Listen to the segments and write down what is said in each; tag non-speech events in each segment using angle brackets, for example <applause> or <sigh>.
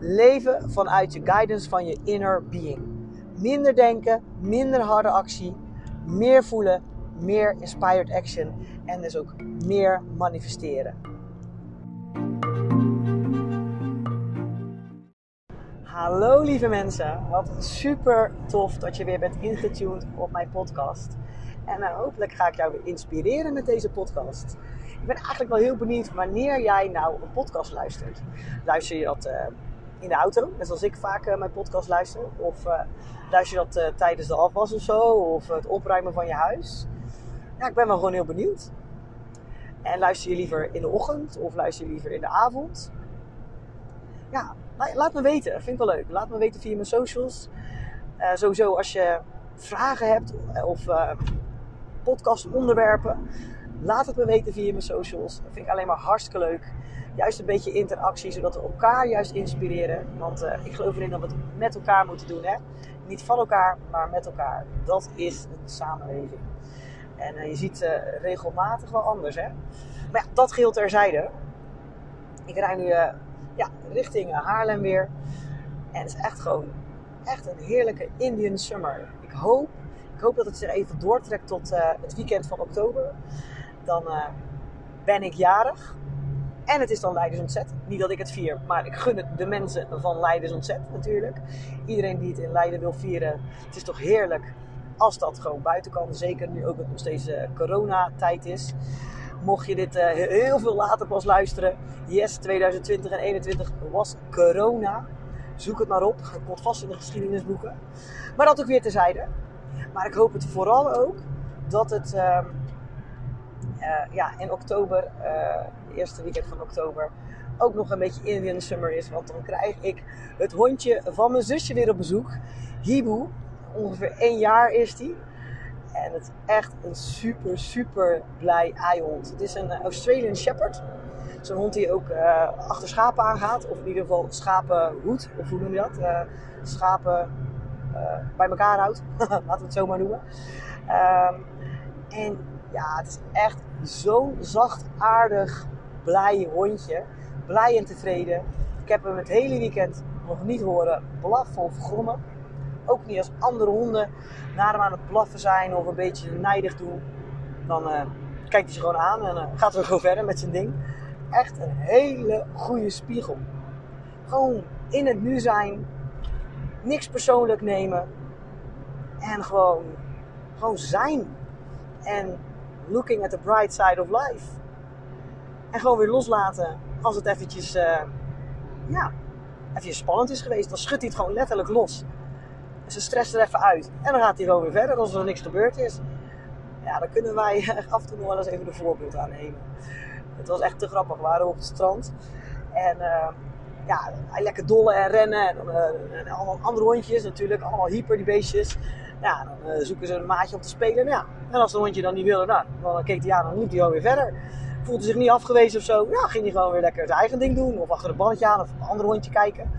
Leven vanuit je guidance van je inner being. Minder denken, minder harde actie, meer voelen, meer inspired action en dus ook meer manifesteren. Hallo lieve mensen, wat super tof dat je weer bent ingetuned op mijn podcast. En uh, hopelijk ga ik jou weer inspireren met deze podcast. Ik ben eigenlijk wel heel benieuwd wanneer jij nou een podcast luistert. Luister je dat uh, in de auto, net zoals ik vaak uh, mijn podcast luister? Of luister je dat tijdens de afwas of zo? Of het opruimen van je huis? Ja, ik ben wel gewoon heel benieuwd. En luister je liever in de ochtend of luister je liever in de avond? Ja, laat me weten. Vind ik wel leuk. Laat me weten via mijn socials. Sowieso als je vragen hebt of podcastonderwerpen. Laat het me weten via mijn socials. Dat vind ik alleen maar hartstikke leuk. Juist een beetje interactie, zodat we elkaar juist inspireren. Want uh, ik geloof erin dat we het met elkaar moeten doen. Hè? Niet van elkaar, maar met elkaar. Dat is een samenleving. En uh, je ziet uh, regelmatig wel anders. Hè? Maar ja, dat geheel terzijde. Ik rij nu ja, richting Haarlem weer. En het is echt gewoon echt een heerlijke Indian summer. Ik hoop, ik hoop dat het zich even doortrekt tot het weekend van oktober. Dan uh, ben ik jarig. En het is dan Leidens Ontzet. Niet dat ik het vier, maar ik gun het de mensen van Leidens Ontzet natuurlijk. Iedereen die het in Leiden wil vieren. Het is toch heerlijk als dat gewoon buiten kan. Zeker nu ook het nog steeds uh, coronatijd is. Mocht je dit uh, heel veel later pas luisteren. Yes, 2020 en 2021 was corona. Zoek het maar op. Het komt vast in de geschiedenisboeken. Maar dat ook weer terzijde. Maar ik hoop het vooral ook dat het uh, ja, in oktober, uh, eerste weekend van oktober, ook nog een beetje Indian Summer is. Want dan krijg ik het hondje van mijn zusje weer op bezoek. Hibu. Ongeveer één jaar is die. En het is echt een super, super blij eihond. Het is een Australian Shepherd. Zo'n hond die ook achter schapen aangaat. Of in ieder geval schapen hoedt. Of hoe noem je dat? Schapen bij elkaar houdt. <laughs> Laten we het zo maar noemen. Um, en ja, het is echt zo'n zachtaardig, blij hondje. Blij en tevreden. Ik heb hem het hele weekend nog niet horen blaffen of grommen. Ook niet als andere honden naar hem aan het blaffen zijn of een beetje nijdig doen. Dan uh, kijkt hij ze gewoon aan en uh, gaat er gewoon verder met zijn ding. Echt een hele goede spiegel. Gewoon in het nu zijn. Niks persoonlijk nemen. En gewoon, gewoon zijn. En looking at the bright side of life. En gewoon weer loslaten als het eventjes, uh, ja, even spannend is geweest. Dan schudt hij het gewoon letterlijk los zijn stress er even uit. En dan gaat hij gewoon weer verder als er niks gebeurd is. Ja, dan kunnen wij <laughs> af en toe wel eens even de voorbeeld aannemen. Het was echt te grappig. We waren op het strand. En uh, ja, lekker dollen en rennen. En, en allemaal andere hondjes natuurlijk. Allemaal hyper die beestjes. Ja, dan uh, zoeken ze een maatje om te spelen. Nou, ja. En als de hondje dan niet wilde, nou, dan keek hij aan en liep hij gewoon weer verder. Voelde zich niet afgewezen of zo. Ja, ging hij gewoon weer lekker zijn eigen ding doen. Of achter het balletje aan of een ander hondje kijken.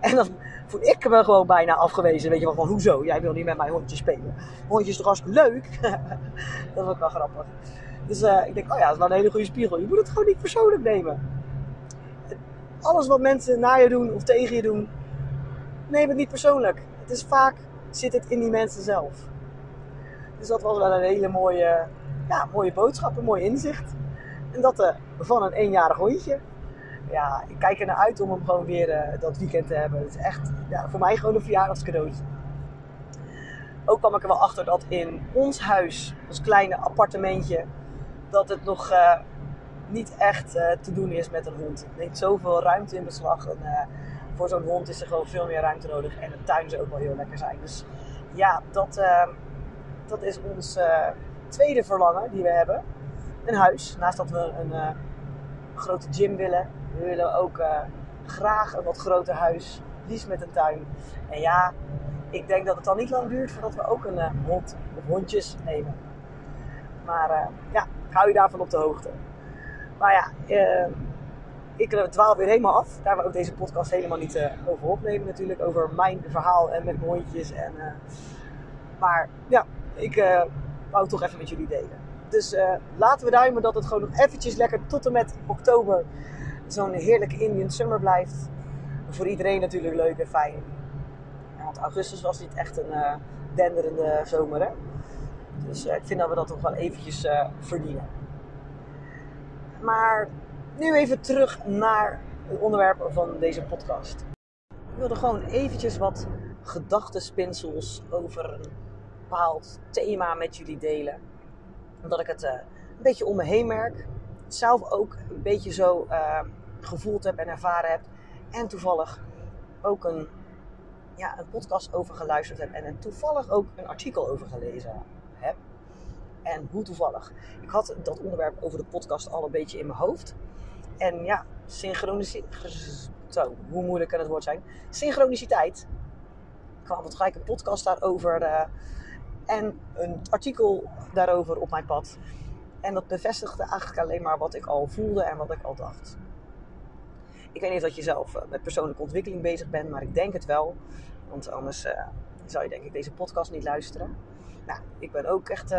En dan voel ik me gewoon bijna afgewezen. Weet je wel, van hoezo? Jij wil niet met mijn hondje spelen. Hondje is toch hartstikke leuk? <laughs> dat is ook wel grappig. Dus uh, ik denk, oh ja, dat is wel een hele goede spiegel. Je moet het gewoon niet persoonlijk nemen. Alles wat mensen naar je doen of tegen je doen, neem het niet persoonlijk. Het is vaak, zit het in die mensen zelf. Dus dat was wel een hele mooie, ja, mooie boodschap, een mooi inzicht. En dat uh, van een eenjarig hondje ja, ik kijk er naar uit om hem gewoon weer uh, dat weekend te hebben. Het is echt ja, voor mij gewoon een verjaardagscadeautje. Ook kwam ik er wel achter dat in ons huis, ons kleine appartementje, dat het nog uh, niet echt uh, te doen is met een hond. Het neemt zoveel ruimte in beslag. En, voor zo'n hond is er gewoon veel meer ruimte nodig. En de tuin zou ook wel heel lekker zijn. Dus ja, dat, dat is ons tweede verlangen die we hebben. Een huis. Naast dat we een, een grote gym willen, we willen ook graag een wat groter huis. liefst met een tuin. En ja, ik denk dat het dan niet lang duurt voordat we ook een hond of hondjes nemen. Maar ja, hou je daarvan op de hoogte. Maar ja, uh, ik dwaal weer helemaal af. Daar we ook deze podcast helemaal niet over opnemen natuurlijk. Over mijn verhaal en met mijn. En, maar ja, ik wou het toch even met jullie delen. Dus laten we duimen dat het gewoon nog eventjes lekker tot en met oktober zo'n heerlijke Indian summer blijft. Voor iedereen natuurlijk leuk en fijn. Want augustus was niet echt een denderende zomer. Hè? Dus ik vind dat we dat toch wel eventjes verdienen. Maar nu even terug naar het onderwerp van deze podcast. Ik wilde gewoon eventjes wat gedachtenspinsels over een bepaald thema met jullie delen. Omdat ik het een beetje om me heen merk. Zelf ook een beetje zo gevoeld heb en ervaren heb. En toevallig ook een, ja, een podcast over geluisterd heb. En toevallig ook een artikel over gelezen. En hoe toevallig. Ik had dat onderwerp over de podcast al een beetje in mijn hoofd. En ja, synchroniciteit. Zo, hoe moeilijk kan het woord zijn? Synchroniciteit. kwam het gelijk een podcast daarover. Uh, en een artikel daarover op mijn pad. En dat bevestigde eigenlijk alleen maar wat ik al voelde en wat ik al dacht. Ik weet niet of je zelf eh, met persoonlijke ontwikkeling bezig bent, maar ik denk het wel. Want anders uh, zou je denk ik deze podcast niet luisteren. Nou, ik ben ook echt uh,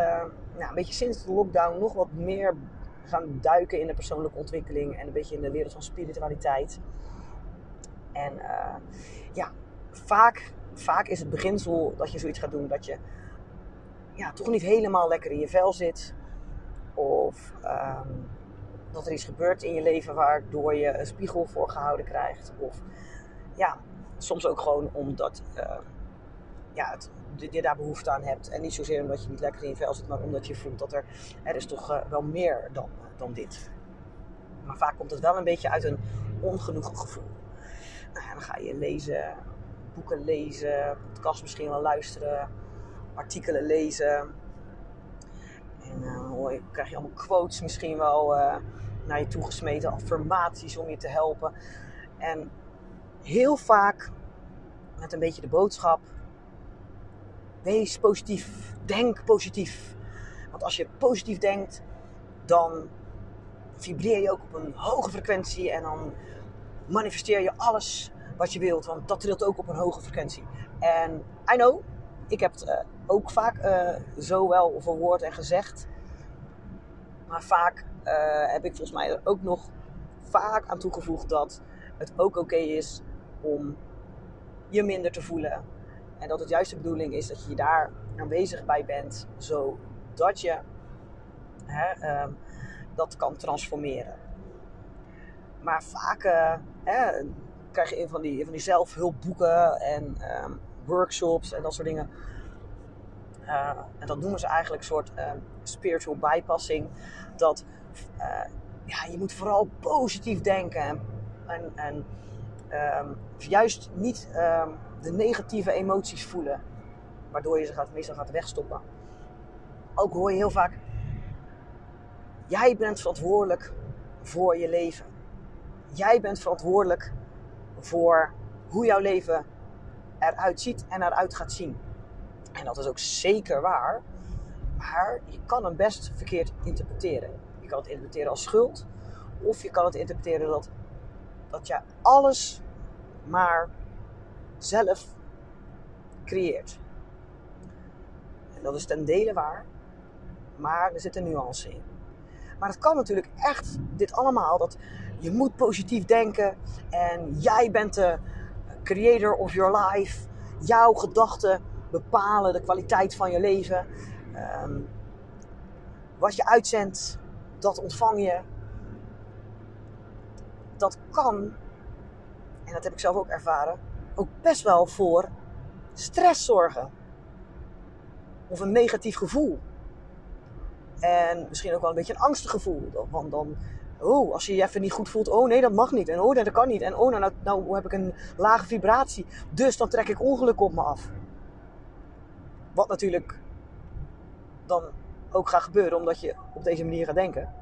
nou, een beetje sinds de lockdown nog wat meer gaan duiken in de persoonlijke ontwikkeling en een beetje in de wereld van spiritualiteit. En uh, ja, vaak, vaak is het beginsel dat je zoiets gaat doen dat je ja, toch niet helemaal lekker in je vel zit. Of um, dat er iets gebeurt in je leven waardoor je een spiegel voorgehouden krijgt. Of ja, soms ook gewoon omdat uh, ja, het, je daar behoefte aan hebt. En niet zozeer omdat je niet lekker in je vel zit, maar omdat je voelt dat er, er is toch uh, wel meer dan, dan dit. Maar vaak komt het wel een beetje uit een ongenoegen gevoel. Nou, dan ga je lezen, boeken lezen, podcast misschien wel luisteren, artikelen lezen. En uh, krijg je allemaal quotes misschien wel uh, naar je toegesmeten, affirmaties om je te helpen. En heel vaak met een beetje de boodschap: wees positief, denk positief. Want als je positief denkt, dan vibreer je ook op een hoge frequentie en dan manifesteer je alles wat je wilt, want dat trilt ook op een hoge frequentie. En I know, ik heb het uh, ook vaak uh, zo wel verwoord en gezegd. Maar vaak uh, heb ik volgens mij er ook nog vaak aan toegevoegd dat het ook oké is om je minder te voelen. En dat het juist de bedoeling is dat je daar aanwezig bij bent, zodat je hè, um, dat kan transformeren. Maar vaak uh, hè, krijg je een van die, van die zelfhulpboeken en um, workshops en dat soort dingen. Uh, en dat noemen ze eigenlijk een soort uh, spiritual bypassing. Dat uh, ja, je moet vooral positief denken. En, en um, juist niet de negatieve emoties voelen. Waardoor je ze gaat, meestal gaat wegstoppen. Ook hoor je heel vaak. Jij bent verantwoordelijk voor je leven. Jij bent verantwoordelijk voor hoe jouw leven eruit ziet en eruit gaat zien. En dat is ook zeker waar. Maar je kan hem best verkeerd interpreteren. Je kan het interpreteren als schuld. Of je kan het interpreteren dat, dat je alles maar zelf creëert. En dat is ten dele waar. Maar er zit een nuance in. Maar het kan natuurlijk echt, dit allemaal, dat je moet positief denken. En jij bent de creator of your life. Jouw gedachten bepalen de kwaliteit van je leven. Um, wat je uitzendt, dat ontvang je. Dat kan, en dat heb ik zelf ook ervaren, ook best wel voor stress zorgen. Of een negatief gevoel. En misschien ook wel een beetje een angstig gevoel. Want dan, oh, als je je even niet goed voelt, oh nee, dat mag niet. En oh, nee, dat kan niet. En oh, nou, nou, nou heb ik een lage vibratie. Dus dan trek ik ongeluk op me af. Wat natuurlijk dan ook gaat gebeuren omdat je op deze manier gaat denken.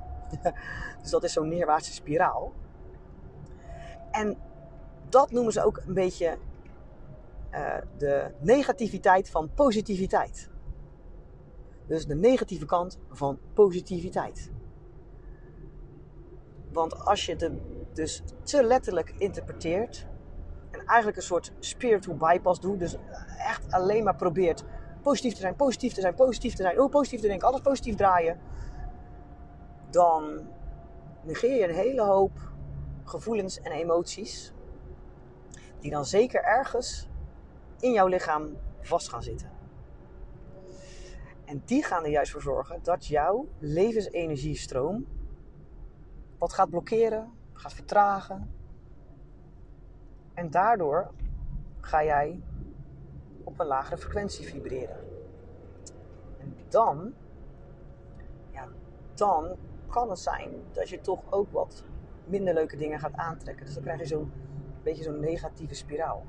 <laughs> dus dat is zo'n neerwaartse spiraal. En dat noemen ze ook een beetje eh, de negativiteit van positiviteit. Dus de negatieve kant van positiviteit. Want als je het dus te letterlijk interpreteert en eigenlijk een soort spiritual bypass doet, dus echt alleen maar probeert positief te zijn, positief te zijn, positief te zijn, oh positief te denken, alles positief draaien, dan negeer je een hele hoop gevoelens en emoties die dan zeker ergens in jouw lichaam vast gaan zitten. En die gaan er juist voor zorgen dat jouw levensenergiestroom wat gaat blokkeren, gaat vertragen. En daardoor ga jij op een lagere frequentie vibreren. En dan, ja, dan kan het zijn dat je toch ook wat minder leuke dingen gaat aantrekken. Dus dan krijg je zo'n beetje zo'n negatieve spiraal.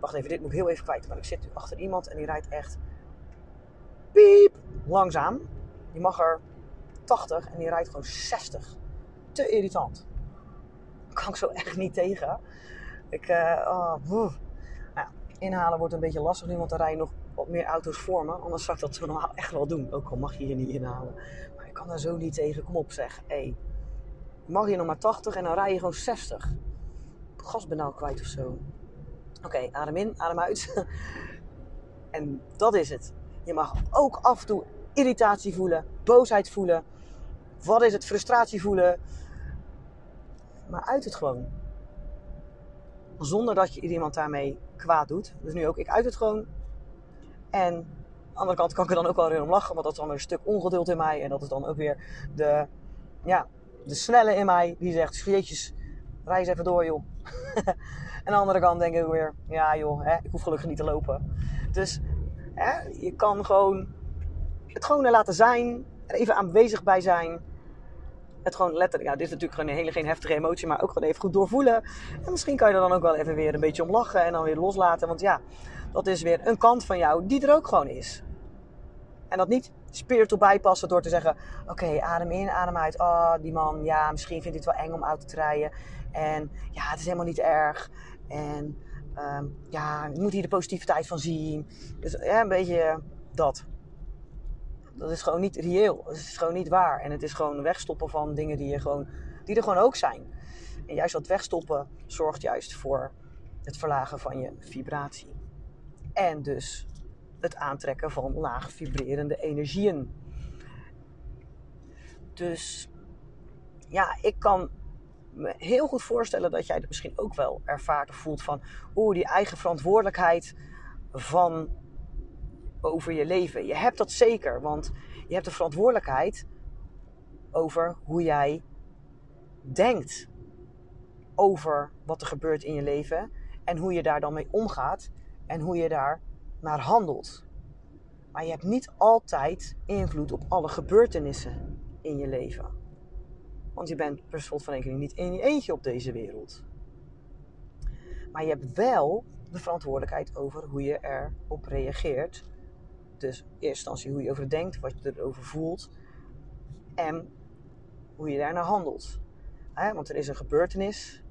Wacht even, dit moet ik heel even kwijt. Maar ik zit nu achter iemand en die rijdt echt piep langzaam. Die mag er 80 en die rijdt gewoon 60. Te irritant. Kan ik zo echt niet tegen. Ik, uh, nou, inhalen wordt een beetje lastig nu, want er rijden nog wat meer auto's voor me. Anders zou ik dat zo normaal echt wel doen. Ook al mag je hier niet inhalen. Maar ik kan daar zo niet tegen. Kom op zeg. Hey, mag je nog maar 80 en dan rij je gewoon 60. Gas ben nou kwijt of zo. Oké, adem in, adem uit. <laughs> en dat is het. Je mag ook af en toe irritatie voelen, boosheid voelen. Wat is het? Frustratie voelen. Maar uit het gewoon. Zonder dat je iemand daarmee kwaad doet. Dus nu ook, ik uit het gewoon. En aan de andere kant kan ik er dan ook wel weer om lachen. Want dat is dan weer een stuk ongeduld in mij. En dat is dan ook weer de, ja, de snelle in mij. Die zegt, jeetjes, reis even door joh. <laughs> aan de andere kant denk ik weer, ja joh, hè, ik hoef gelukkig niet te lopen. Dus hè, je kan gewoon het gewoon laten zijn. Er even aanwezig bij zijn. Het gewoon letterlijk, ja, dit is natuurlijk gewoon hele geen heftige emotie, maar ook gewoon even goed doorvoelen. En misschien kan je er dan ook wel even weer een beetje om lachen en dan weer loslaten. Want ja, dat is weer een kant van jou die er ook gewoon is. En dat niet spiritual bijpassen door te zeggen: Oké, adem in, adem uit. Oh, die man, ja, misschien vindt hij het wel eng om auto te rijden. En ja, het is helemaal niet erg. En um, ja, je moet hier de positiviteit van zien. Dus ja, een beetje dat. Dat is gewoon niet reëel. Het is gewoon niet waar. En het is gewoon wegstoppen van dingen die, je gewoon, die er gewoon ook zijn. En juist dat wegstoppen zorgt juist voor het verlagen van je vibratie. En dus het aantrekken van laag vibrerende energieën. Dus ja, ik kan me heel goed voorstellen dat jij het misschien ook wel ervaart of voelt van oeh, die eigen verantwoordelijkheid van over je leven. Je hebt dat zeker, want je hebt de verantwoordelijkheid over hoe jij denkt over wat er gebeurt in je leven en hoe je daar dan mee omgaat en hoe je daar naar handelt. Maar je hebt niet altijd invloed op alle gebeurtenissen in je leven. Want je bent per slot van rekening niet in je eentje op deze wereld. Maar je hebt wel de verantwoordelijkheid over hoe je erop reageert. Dus in eerste instantie hoe je over denkt, wat je erover voelt en hoe je daarnaar handelt. Want er is een gebeurtenis,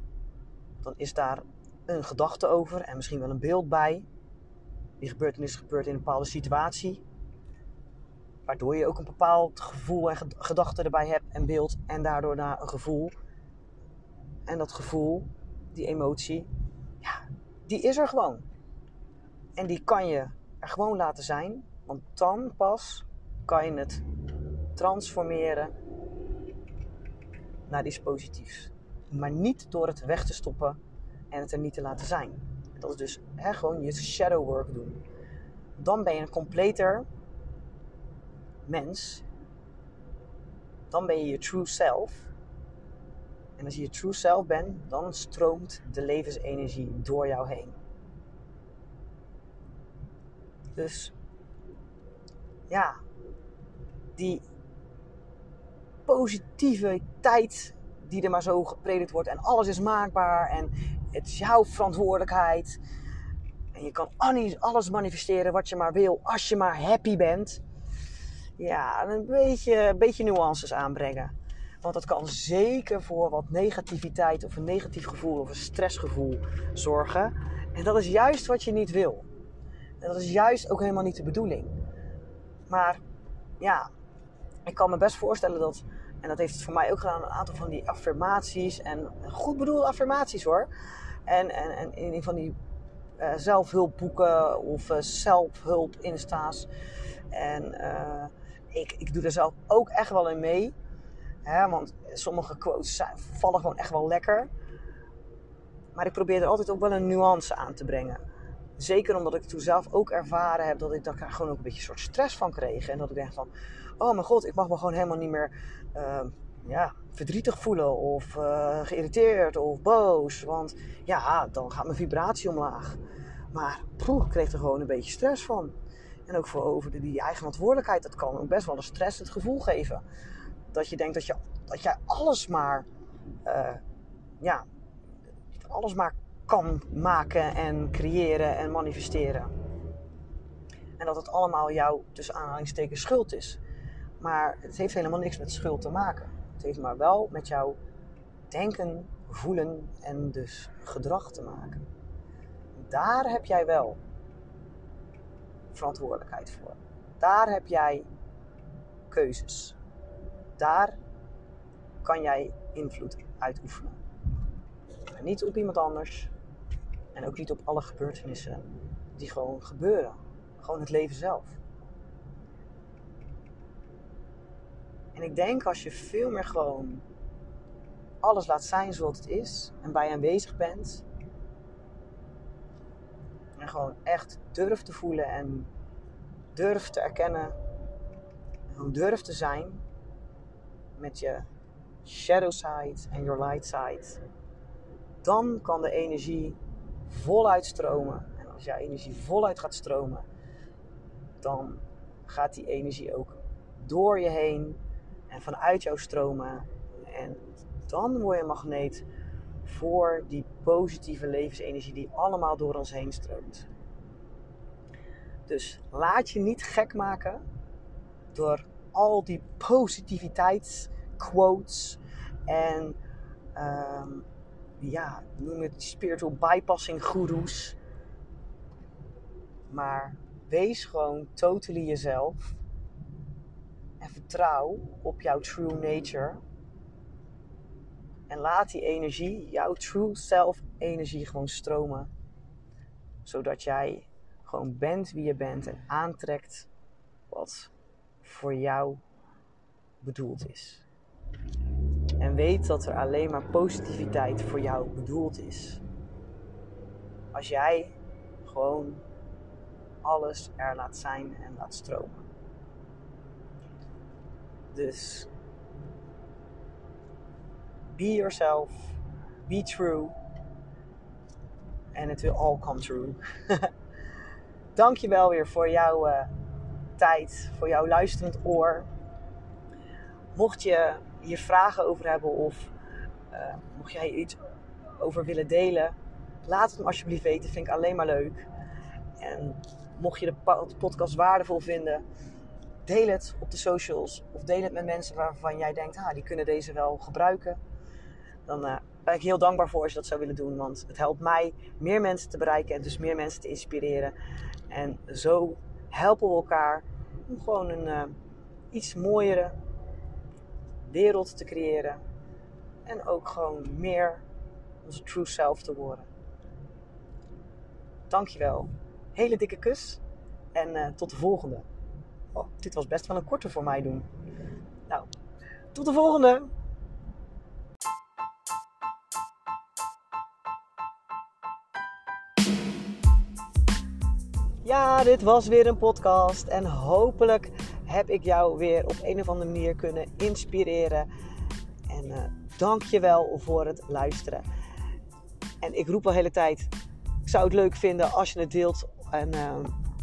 dan is daar een gedachte over en misschien wel een beeld bij. Die gebeurtenis gebeurt in een bepaalde situatie. Waardoor je ook een bepaald gevoel en gedachte erbij hebt en beeld. En daardoor naar een gevoel. En dat gevoel, die emotie, ja, die is er gewoon. En die kan je er gewoon laten zijn. Want dan pas kan je het transformeren naar iets positiefs. Maar niet door het weg te stoppen en het er niet te laten zijn. Dat is dus hè, gewoon je shadow work doen. Dan ben je een completer mens. Dan ben je je true self. En als je je true self bent, dan stroomt de levensenergie door jou heen. Dus ja, die positiviteit die er maar zo gepredikt wordt en alles is maakbaar en het is jouw verantwoordelijkheid. En je kan alles manifesteren wat je maar wil als je maar happy bent. Ja, een beetje, beetje nuances aanbrengen. Want dat kan zeker voor wat negativiteit of een negatief gevoel of een stressgevoel zorgen. En dat is juist wat je niet wil. En dat is juist ook helemaal niet de bedoeling. Maar ja, ik kan me best voorstellen dat, en dat heeft het voor mij ook gedaan, een aantal van die affirmaties. En goed bedoelde affirmaties hoor. En, en, en in van die uh, zelfhulpboeken of uh, zelfhulp insta's. En uh, ik, ik doe er zelf ook echt wel in mee. Hè, want sommige quotes vallen gewoon echt wel lekker. Maar ik probeer er altijd ook wel een nuance aan te brengen. Zeker omdat ik toen zelf ook ervaren heb dat ik daar gewoon ook een beetje een soort stress van kreeg. En dat ik denk van, oh mijn god, ik mag me gewoon helemaal niet meer uh, ja, verdrietig voelen. Of uh, geïrriteerd of boos. Want ja, dan gaat mijn vibratie omlaag. Maar poeh, ik kreeg er gewoon een beetje stress van. En ook voor over die eigen verantwoordelijkheid. Dat kan ook best wel een stressend gevoel geven. Dat je denkt dat, je, dat jij alles maar, uh, ja, alles maar kan maken en creëren en manifesteren. En dat het allemaal jouw, tussen aanhalingstekens, schuld is. Maar het heeft helemaal niks met schuld te maken. Het heeft maar wel met jouw denken, voelen en dus gedrag te maken. Daar heb jij wel verantwoordelijkheid voor. Daar heb jij keuzes. Daar kan jij invloed uitoefenen. Niet op iemand anders. En ook niet op alle gebeurtenissen die gewoon gebeuren. Gewoon het leven zelf. En ik denk als je veel meer gewoon alles laat zijn zoals het is en bij aanwezig bent. En gewoon echt durft te voelen en durft te erkennen. En gewoon durft te zijn met je shadow side en your light side. Dan kan de energie voluit stromen. En als jouw energie voluit gaat stromen, dan gaat die energie ook door je heen en vanuit jou stromen. En dan word je een magneet voor die positieve levensenergie die allemaal door ons heen stroomt. Dus laat je niet gek maken door al die positiviteitsquotes en um, ja, noem het spiritual bypassing gurus. Maar wees gewoon totally jezelf. En vertrouw op jouw true nature. En laat die energie, jouw true self energie gewoon stromen. Zodat jij gewoon bent wie je bent en aantrekt wat voor jou bedoeld is. En weet dat er alleen maar positiviteit voor jou bedoeld is. Als jij gewoon alles er laat zijn en laat stromen. Dus be yourself, be true, and it will all come true. <laughs> Dank je wel weer voor jouw uh, tijd, voor jouw luisterend oor. Mocht je hier vragen over hebben of uh, mocht jij iets over willen delen, laat het me alsjeblieft weten. Vind ik alleen maar leuk. En mocht je de podcast waardevol vinden, deel het op de socials of deel het met mensen waarvan jij denkt, ah, die kunnen deze wel gebruiken. Dan uh, ben ik heel dankbaar voor als je dat zou willen doen, want het helpt mij meer mensen te bereiken en dus meer mensen te inspireren. En zo helpen we elkaar om gewoon een uh, iets mooiere wereld te creëren. En ook gewoon meer onze true self te worden. Dankjewel. Hele dikke kus. En uh, tot de volgende. Oh, dit was best wel een korte voor mij doen. Nou, tot de volgende. Dit was weer een podcast. En hopelijk heb ik jou weer op een of andere manier kunnen inspireren. En uh, dank je wel voor het luisteren. En ik roep al de hele tijd, ik zou het leuk vinden als je het deelt. En uh,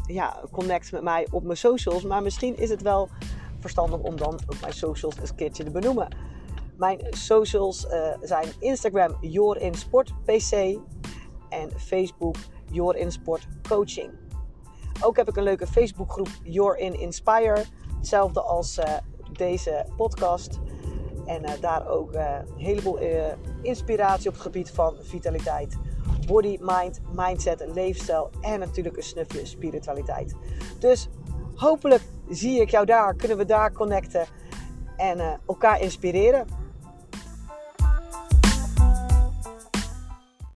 ja, connect met mij op mijn socials. Maar misschien is het wel verstandig om dan ook mijn socials een keertje te benoemen. Mijn socials uh, zijn Instagram YourInSportPC en Facebook YourInSportCoaching. Ook heb ik een leuke Facebookgroep You're in Inspire. Hetzelfde als uh, deze podcast. En uh, daar ook uh, een heleboel inspiratie op het gebied van vitaliteit. body, mind, mindset, leefstijl en natuurlijk een snufje spiritualiteit. Dus hopelijk zie ik jou daar, kunnen we daar connecten en elkaar inspireren.